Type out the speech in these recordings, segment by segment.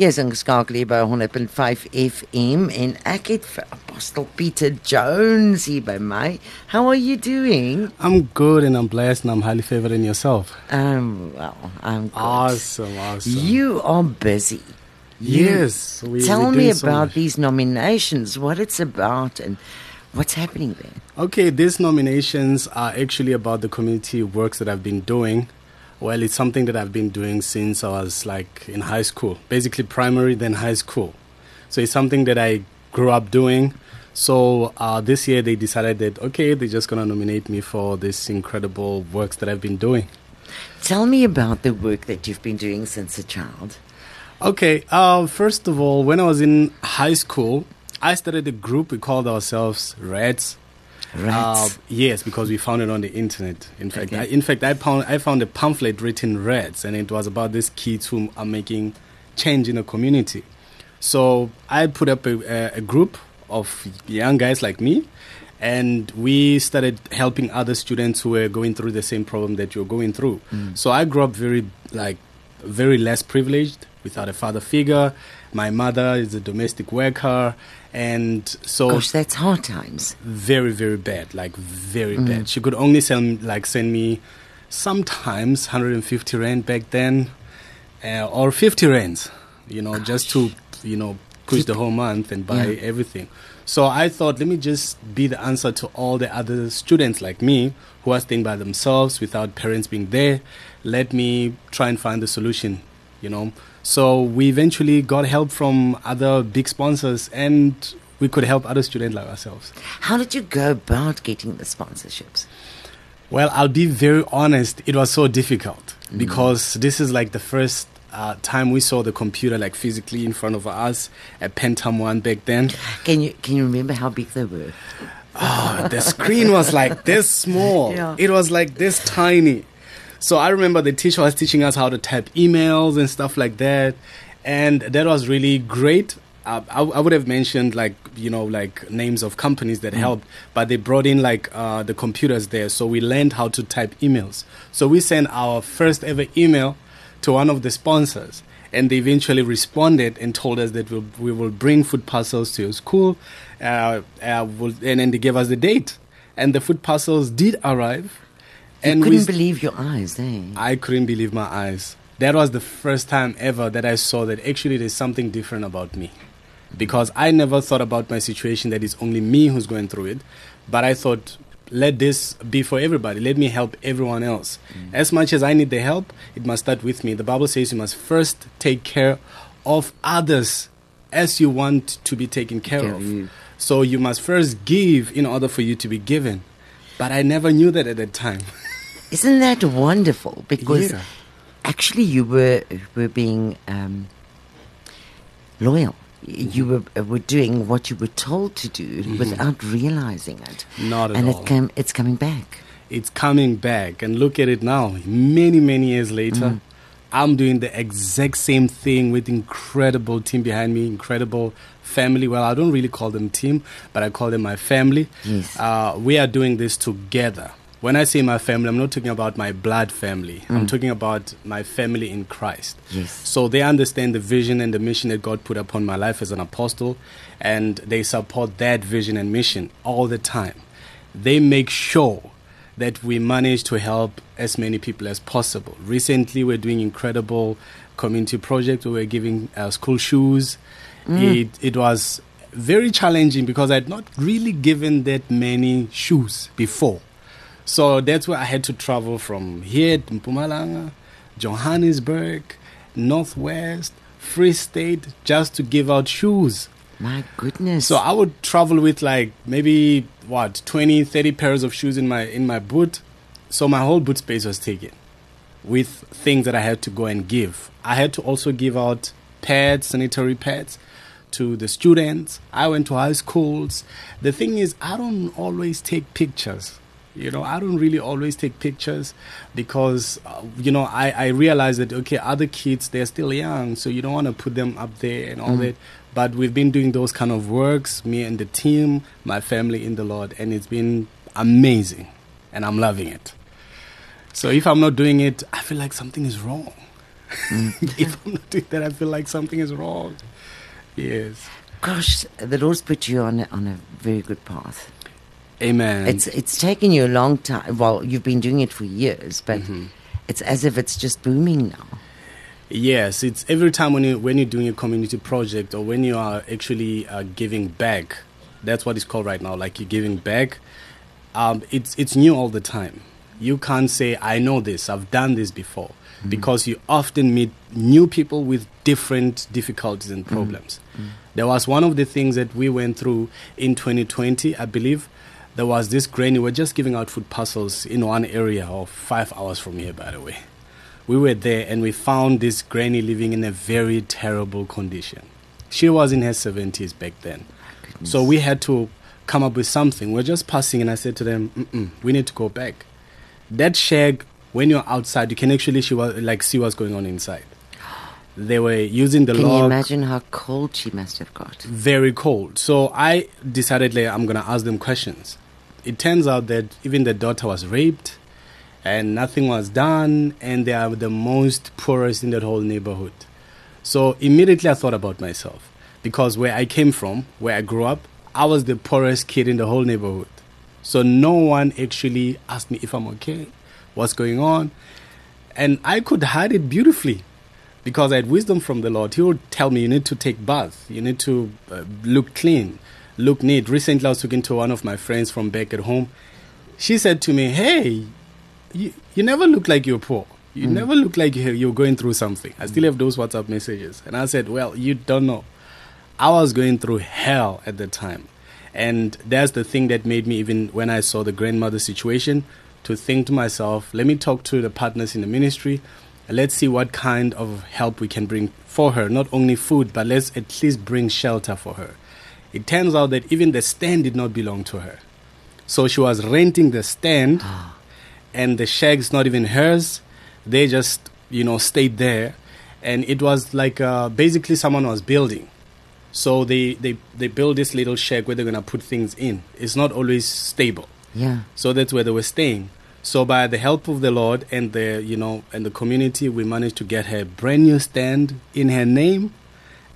Jy is ingeskakel by 100.5 FM en ek het vir Apostle Peter Jones hier by my. How are you doing? I'm good and I'm blessed and I'm highly favored in yourself. Um, well, I'm good. Awesome, awesome. You are busy. yes. We, Tell me so about much. these nominations, what it's about and what's happening there. Okay, these nominations are actually about the community works that I've been doing. Well, it's something that I've been doing since I was like in high school, basically primary, then high school. So it's something that I grew up doing. So uh, this year they decided that, okay, they're just going to nominate me for this incredible works that I've been doing. Tell me about the work that you've been doing since a child. Okay, uh, first of all, when I was in high school, I started a group. We called ourselves Reds. Rats. Uh, yes, because we found it on the internet. In fact, Okay. I, in fact, I found I found a pamphlet written Reds, and it was about these kids who are making change in the community. So I put up a, a, a group of young guys like me, and we started helping other students who were going through the same problem that you're going through. So I grew up very like very less privileged, without a father figure. My mother is a domestic worker, and so Gosh, that's hard times. very very bad like very bad. She could only send like send me sometimes 150 rand back then uh, or 50 rands you know just to you know push the whole month and buy Yeah. everything. So i thought let me just be the answer to all the other students like me who are staying by themselves without parents being there. Let me try and find the solution you know so we eventually got help from other big sponsors and we could help other students like ourselves How did you go about getting the sponsorships? well, I'll be very honest. It was so difficult because this is like the first uh, time we saw the computer like physically in front of us at Pentium One back then. Can you can you remember how big they were? Oh, the screen was like this small. Yeah. It was like this tiny. So I remember the teacher was teaching us how to type emails and stuff like that, and that was really great. Uh, I, I would have mentioned like you know like names of companies that helped, but they brought in like uh, the computers there, so we learned how to type emails. So we sent our first ever email to one of the sponsors, and they eventually responded and told us that we'll, we will bring food parcels to your school, uh, uh, we'll, and then they gave us the date, and the food parcels did arrive. You couldn't believe your eyes, eh? I couldn't believe my eyes. That was the first time ever that I saw that actually there's something different about me. Because I never thought about my situation that it's only me who's going through it. But I thought, let this be for everybody. Let me help everyone else. As much as I need the help, it must start with me. The Bible says you must first take care of others as you want to be taken care of. you. So you must first give in order for you to be given. But I never knew that at that time. Isn't that wonderful? Because Yeah. actually, you were were being um, loyal. You were uh, were doing what you were told to do without realizing it. Not at and all. it came. It's coming back. it's coming back and look at it now many many years later i'm doing the exact same thing with incredible team behind me incredible family well i don't really call them team but i call them my family Yes. uh, we are doing this together when i say my family i'm not talking about my blood family i'm talking about my family in christ Yes. so they understand the vision and the mission that God put upon my life as an apostle, and they support that vision and mission all the time. They make sure that we manage to help as many people as possible. Recently, we're doing incredible community projects. we're giving uh, school shoes. It it was very challenging because I'd not really given that many shoes before. So that's where I had to travel from here to Mpumalanga, Johannesburg, Northwest, Free State, just to give out shoes. My goodness. So I would travel with like maybe what 20, 30 pairs of shoes in my in my boot. So my whole boot space was taken with things that I had to go and give. I had to also give out pads, sanitary pads to the students. I went to high schools. The thing is I don't always take pictures. You know, I don't really always take pictures because, uh, you know, I, I realize that, okay, other kids, they're still young, so you don't want to put them up there and all that. But we've been doing those kind of works, me and the team, my family in the Lord, and it's been amazing, and I'm loving it. So if I'm not doing it, I feel like something is wrong. if I'm not doing that, I feel like something is wrong. Yes. Gosh, the Lord's put you on on a very good path. Amen. It's it's taken you a long time. Well, you've been doing it for years, but Mm-hmm. it's as if it's just booming now. Yes, it's every time when you when you're doing a community project or when you are actually uh, giving back. That's what it's called right now. Like you're giving back. Um, it's it's new all the time. You can't say I know this. I've done this before because you often meet new people with different difficulties and problems. There was one of the things that we went through in 2020, I believe. There was this granny. We're just giving out food parcels in one area, or five hours from here, by the way we were there and we found this granny living in a very terrible condition. She was in her 70s back then. So we had to come up with something. We're just passing, and I said to them, "We need to go back." That shack, when you're outside, you can actually see what, like see what's going on inside. They were using the Can you imagine how cold she must have got? very cold. So I decided like, I'm gonna ask them questions. It turns out that even the daughter was raped, and nothing was done, and they are the most poorest in that whole neighborhood. So immediately I thought about myself because where I came from, where I grew up, I was the poorest kid in the whole neighborhood. So no one actually asked me if I'm okay, what's going on, and I could hide it beautifully because I had wisdom from the Lord. He would tell me, you need to take bath, you need to uh, look clean, look neat. Recently, I was talking to one of my friends from back at home. She said to me, "Hey, you, you never look like you're poor. You never look like you- you're going through something." I still have those WhatsApp messages, and I said, "Well, you don't know. I was going through hell at the time." And that's the thing that made me, even when I saw the grandmother situation, to think to myself, let me talk to the partners in the ministry. Let's see what kind of help we can bring for her. Not only food, but let's at least bring shelter for her. It turns out that even the stand did not belong to her. So she was renting the stand, and the shack's not even hers. They just, you know, stayed there. And it was like uh, basically someone was building. So they, they, they build this little shack where they're going to put things in. It's not always stable. Yeah. So that's where they were staying. So by the help of the Lord and the you know and the community, we managed to get her a brand new stand in her name,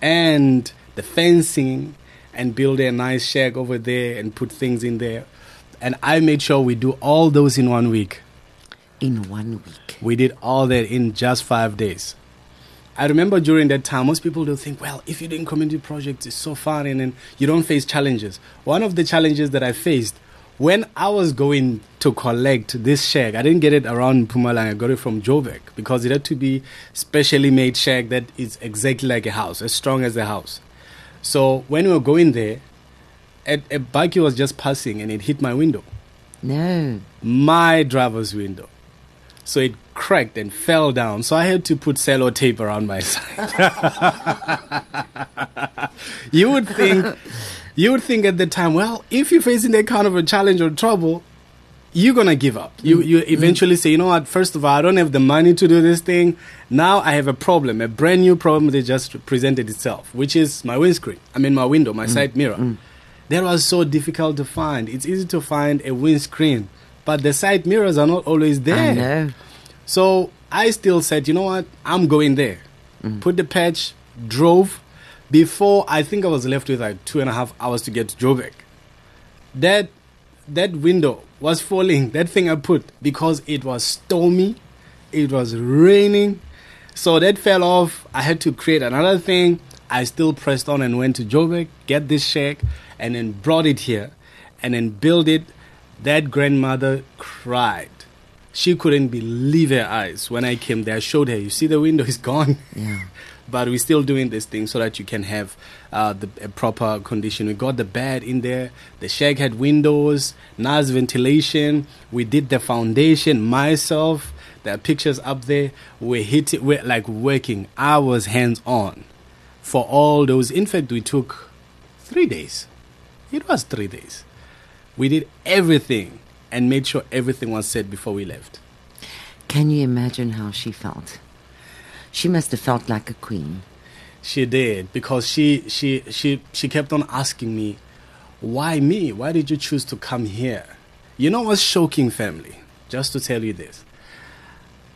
and the fencing, and build a nice shack over there and put things in there. And I made sure we do all those in one week. In one week. We did all that in just five days. I remember during that time, most people do think, well, if you're doing community projects, it's so fun and then you don't face challenges. One of the challenges that I faced when I was going to collect this shack, I didn't get it around Pumalang, I got it from Joburg because it had to be specially made shack that is exactly like a house, as strong as a house. So when we were going there, a, a bike was just passing and it hit my window No. my driver's window. So it cracked and fell down. So I had to put cello tape around my side. you would think, you would think at the time, well, if you're facing that kind of a challenge or trouble, you're gonna give up. You mm. you eventually say, you know what? First of all, I don't have the money to do this thing. Now I have a problem, a brand new problem that just presented itself, which is my windscreen. I mean, my window, my mm. side mirror. Mm. That was so difficult to find. It's easy to find a windscreen, but the side mirrors are not always there. I. So I still said, you know what? I'm going there. Put the patch, drove. Before I think I was left with like two and a half hours to get to Joburg. That that window was falling. That thing I put because it was stormy, it was raining, so that fell off. I had to create another thing. I still pressed on and went to Joburg, get this shack, and then brought it here, and then built it. That grandmother cried. She couldn't believe her eyes when I came there. I showed her, you see, the window is gone. Yeah. But we're still doing this thing so that you can have uh, the proper condition. We got the bed in there. The shack had windows, nice ventilation. We did the foundation myself. There are pictures up there. We hit it. We're like working. I was hands on for all those. In fact, we took three days. It was three days. We did everything and made sure everything was set before we left. Can you imagine how she felt? She must have felt like a queen. She did because she she she she kept on asking me, "Why me? Why did you choose to come here?" You know what's shocking, family? Just to tell you this.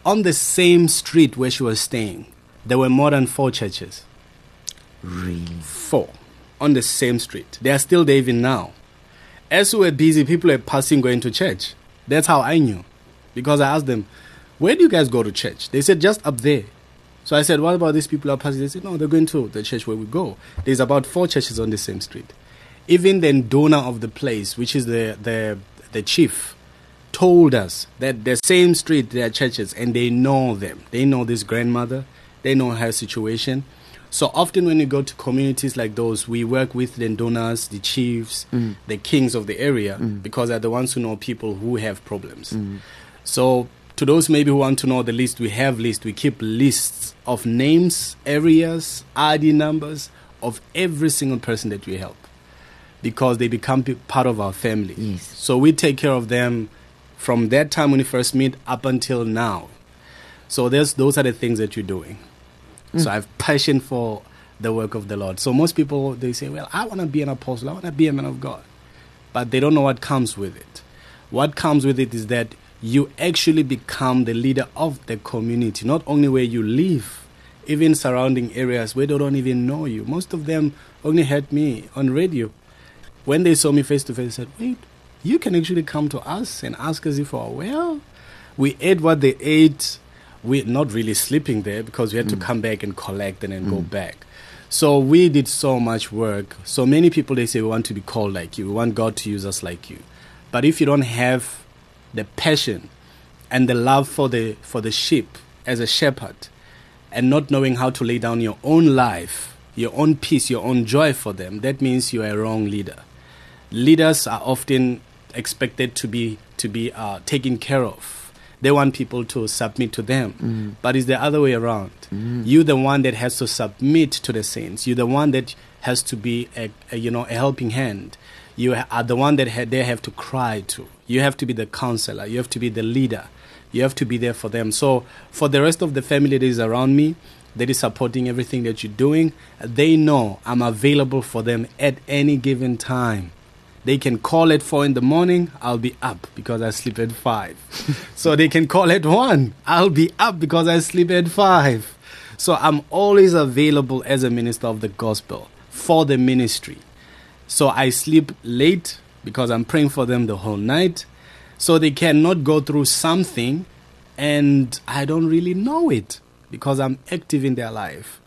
on the same street where she was staying, there were more than four churches. Really? Four on the same street. They are still there even now. As we were busy, people were passing going to church. That's how I knew. Because I asked them, Where do you guys go to church? They said, Just up there. So I said, What about these people are passing? They said, No, they're going to the church where we go. There's about four churches on the same street. Even the induna of the place, which is the, the, the chief, told us that the same street there are churches and they know them. They know this grandmother, they know her situation. So often when you go to communities like those, we work with the indunas, the chiefs, Mm. the kings of the area, because they're the ones who know people who have problems. Mm. So to those maybe who want to know the list, we have lists. We keep lists of names, areas, ID numbers of every single person that we help, because they become part of our family. Yes. So we take care of them from that time when we first meet up until now. So there's those are the things that you're doing. Mm. So I have passion for the work of the Lord. So most people they say, "Well, I want to be an apostle. I want to be a man of God," but they don't know what comes with it. What comes with it is that you actually become the leader of the community, not only where you live, even surrounding areas where they don't even know you. Most of them only heard me on radio. When they saw me face to face, they said, Wait, you can actually come to us and ask us if we're well. We ate what they ate. We're not really sleeping there because we had to mm. come back and collect and then go mm. back. So we did so much work. So many people they say we want to be called like you. We want God to use us like you. But if you don't have the passion and the love for the for the sheep as a shepherd and not knowing how to lay down your own life, your own peace, your own joy for them, that means you are a wrong leader. Leaders are often expected to be to be uh, taken care of. They want people to submit to them, but it's the other way around. You're the one that has to submit to the saints. You're the one that has to be a, a you know a helping hand. You are the one that ha- they have to cry to. You have to be the counselor. You have to be the leader. You have to be there for them. So for the rest of the family that is around me, that is supporting everything that you're doing, they know I'm available for them at any given time. They can call at four in the morning, I'll be up because I sleep at five. so they can call at one, I'll be up because I sleep at five. So I'm always available as a minister of the gospel for the ministry. So I sleep late because I'm praying for them the whole night. So they cannot go through something and I don't really know it because I'm active in their life.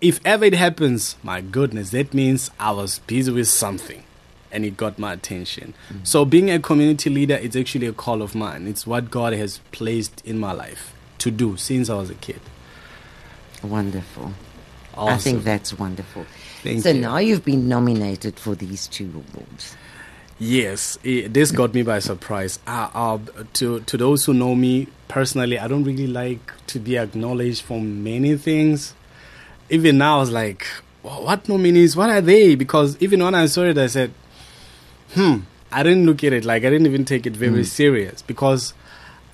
If ever it happens, my goodness, that means I was busy with something and it got my attention. Mm. So being a community leader is actually a call of mine. It's what God has placed in my life to do since I was a kid. Wonderful. I think that's wonderful. Thank so you. now you've been nominated for these two awards. Yes, i this got me by surprise. Uh, uh, to to those who know me personally, I don't really like to be acknowledged for many things. Even now, I was like, "Wha- "What nominees? What are they?" Because even when I saw it, I said, "Hmm." I didn't look at it like I didn't even take it very serious because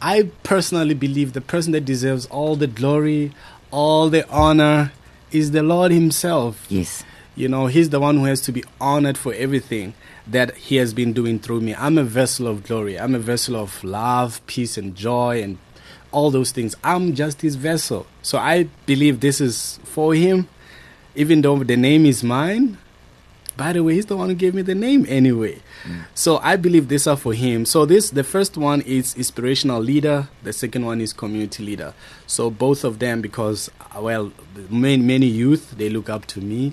I personally believe the person that deserves all the glory, all the honor, is the Lord Himself. Yes. You know, he's the one who has to be honored for everything that he has been doing through me. I'm a vessel of glory. I'm a vessel of love, peace, and joy, and all those things. I'm just his vessel. So I believe this is for him, even though the name is mine. By the way, he's the one who gave me the name anyway. Mm. So I believe these are for him. So this the first one is inspirational leader. The second one is community leader. So both of them because well, many many youth they look up to me.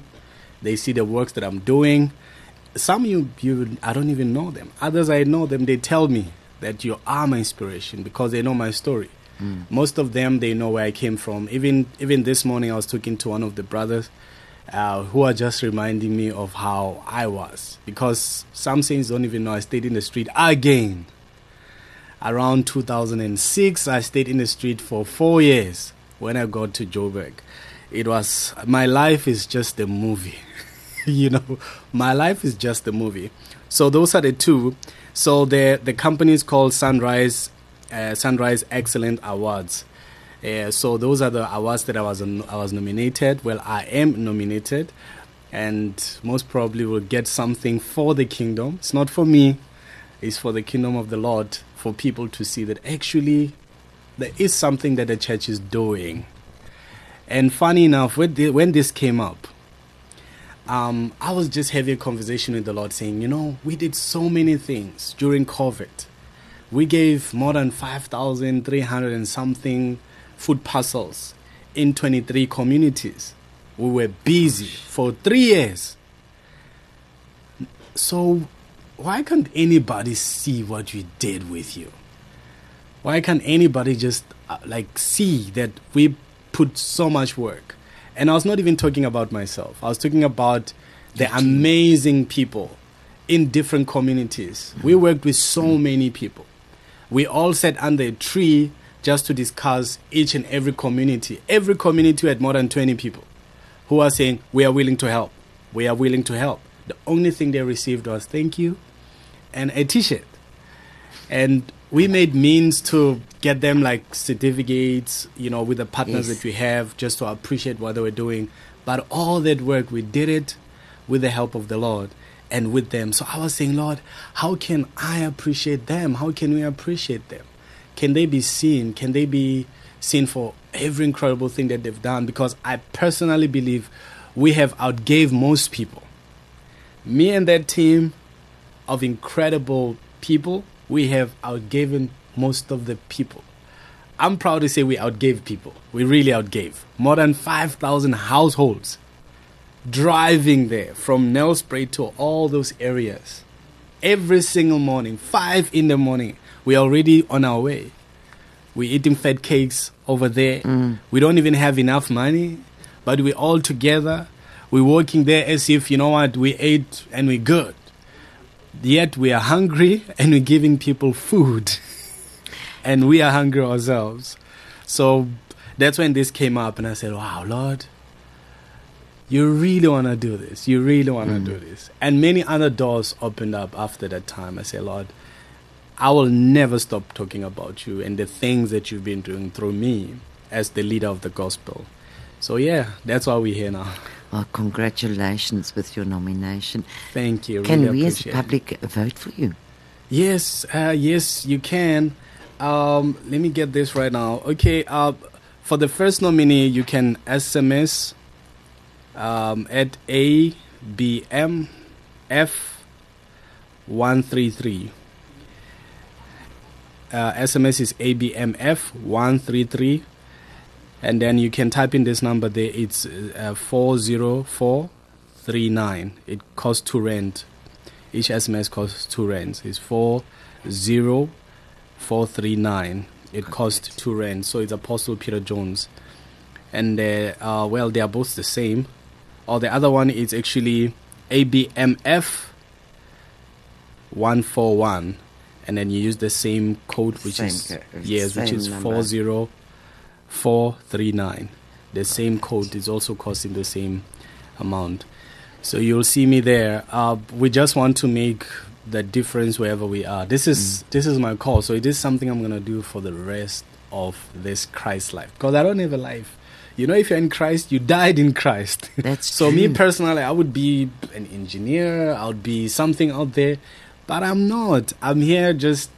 They see the works that I'm doing. Some you you I don't even know them. Others I know them. They tell me that you are my inspiration because they know my story. Most of them they know where I came from. Even even this morning I was talking to one of the brothers uh, who are just reminding me of how I was because some saints don't even know I stayed in the street again. Around 2006, I stayed in the street for four years when I got to Joburg. It was my life is just a movie. you know, my life is just a movie. So those are the two. So the the company is called Sunrise uh, Sunrise Excellence Awards. Uh, so those are the awards that I was I was nominated. Well, I am nominated, and most probably will get something for the kingdom. It's not for me; it's for the kingdom of the Lord, for people to see that actually there is something that the church is doing. And funny enough, when, when this came up, um, I was just having a conversation with the Lord saying, you know, we did so many things during COVID. We gave more than 5,300 and something food parcels in 23 communities. We were busy for three years. So, why can't anybody see what we did with you? Why can't anybody just uh, like see that we put so much work? And I was not even talking about myself. I was talking about the amazing people in different communities. We mm-hmm. worked with so mm-hmm. many people. We all sat under a tree just to discuss each and every community. Every community had more than 20 people who are saying, We are willing to help. We are willing to help. The only thing they received was thank you and a t shirt. And we made means to get them like certificates, you know, with the partners Yes. that we have, just to appreciate what they were doing. But all that work, we did it with the help of the Lord and with them. So I was saying, Lord, how can I appreciate them? How can we appreciate them? Can they be seen? Can they be seen for every incredible thing that they've done? Because I personally believe we have outgave most people. Me and that team of incredible people, we have outgiven most of the people. I'm proud to say we outgave people. We really outgave. More than 5,000 households driving there from Nelspruit to all those areas. Every single morning, 5 in the morning, we're already on our way. We're eating fat cakes over there. Mm. We don't even have enough money, but we're all together. We're working there as if, you know what, we ate and we're good. Yet we are hungry and we're giving people food. and we are hungry ourselves. So that's when this came up, and I said, Wow, Lord, you really want to do this. You really want to mm. do this. And many other doors opened up after that time. I said, Lord, I will never stop talking about you and the things that you've been doing through me as the leader of the gospel. So, yeah, that's why we're here now. Well, congratulations with your nomination. Thank you. Can really we as it. public vote for you? Yes, uh, yes, you can. Um, let me get this right now. Okay, uh, for the first nominee, you can SMS um, at ABMF133. Uh, SMS is ABMF133. And then you can type in this number there. It's uh, 40439. It costs two rand each SMS costs two rands. It's four zero four three nine. It costs two rands. So it's Apostle Peter Jones, and uh, uh, well, they are both the same. Or the other one is actually ABMF one four one, and then you use the same code, which Same is yes, which is number. four zero four three nine. The same code is also costing the same amount. So you'll see me there. Uh, we just want to make the difference wherever we are. This is this is my call. So it is something I'm gonna do for the rest of this Christ life. Because I don't have a life. You know, if you're in Christ, you died in Christ. That's so me personally, I would be an engineer. I would be something out there, but I'm not. I'm here just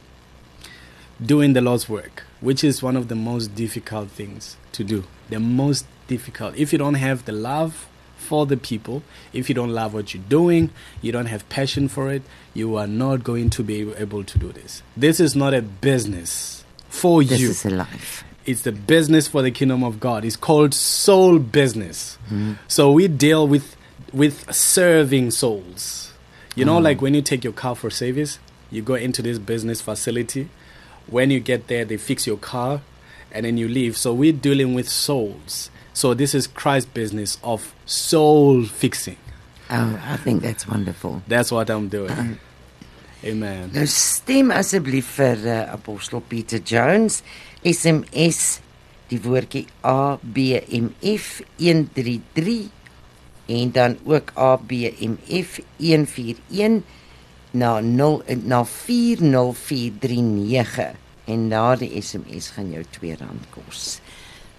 doing the Lord's work, which is one of the most difficult things to do. The most difficult. If you don't have the love for the people, if you don't love what you're doing, you don't have passion for it, you are not going to be able to do this. This is not a business for This you. is a life. It's the business for the kingdom of God. It's called soul business. Mm-hmm. So we deal with with serving souls. You know, Mm. like when you take your car for service, you go into this business facility. When you get there, they fix your car, and then you leave. So we're dealing with souls. So this is Christ's business of soul fixing. Oh, I think that's wonderful. That's what I'm doing. Amen. Nou stem asseblief vir uh, Apostel Peter Jones. SMS die woordjie ABMF 133 en dan ook ABMF 141 na 0 na 40439 en na die SMS gaan jou R2 kos.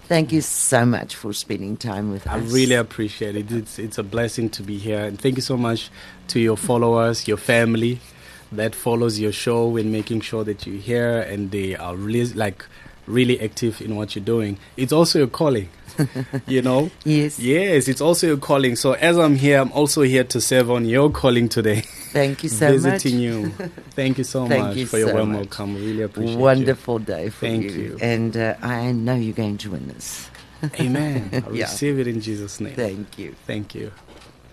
Thank you so much for spending time with I us. I really appreciate it. It's it's a blessing to be here, and thank you so much to your followers, your family that follows your show and making sure that you're here and they are really like really active in what you're doing. It's also your calling, you know? Yes. Yes, it's also your calling. So as I'm here, I'm also here to serve on your calling today. Thank you so visiting much. you. Thank you so Thank much you for your so warm much. welcome. Really appreciate Wonderful day for Thank you. you. And uh, I know you're going to win this. Amen. I Yeah. receive it in Jesus' name. Thank you. Thank you.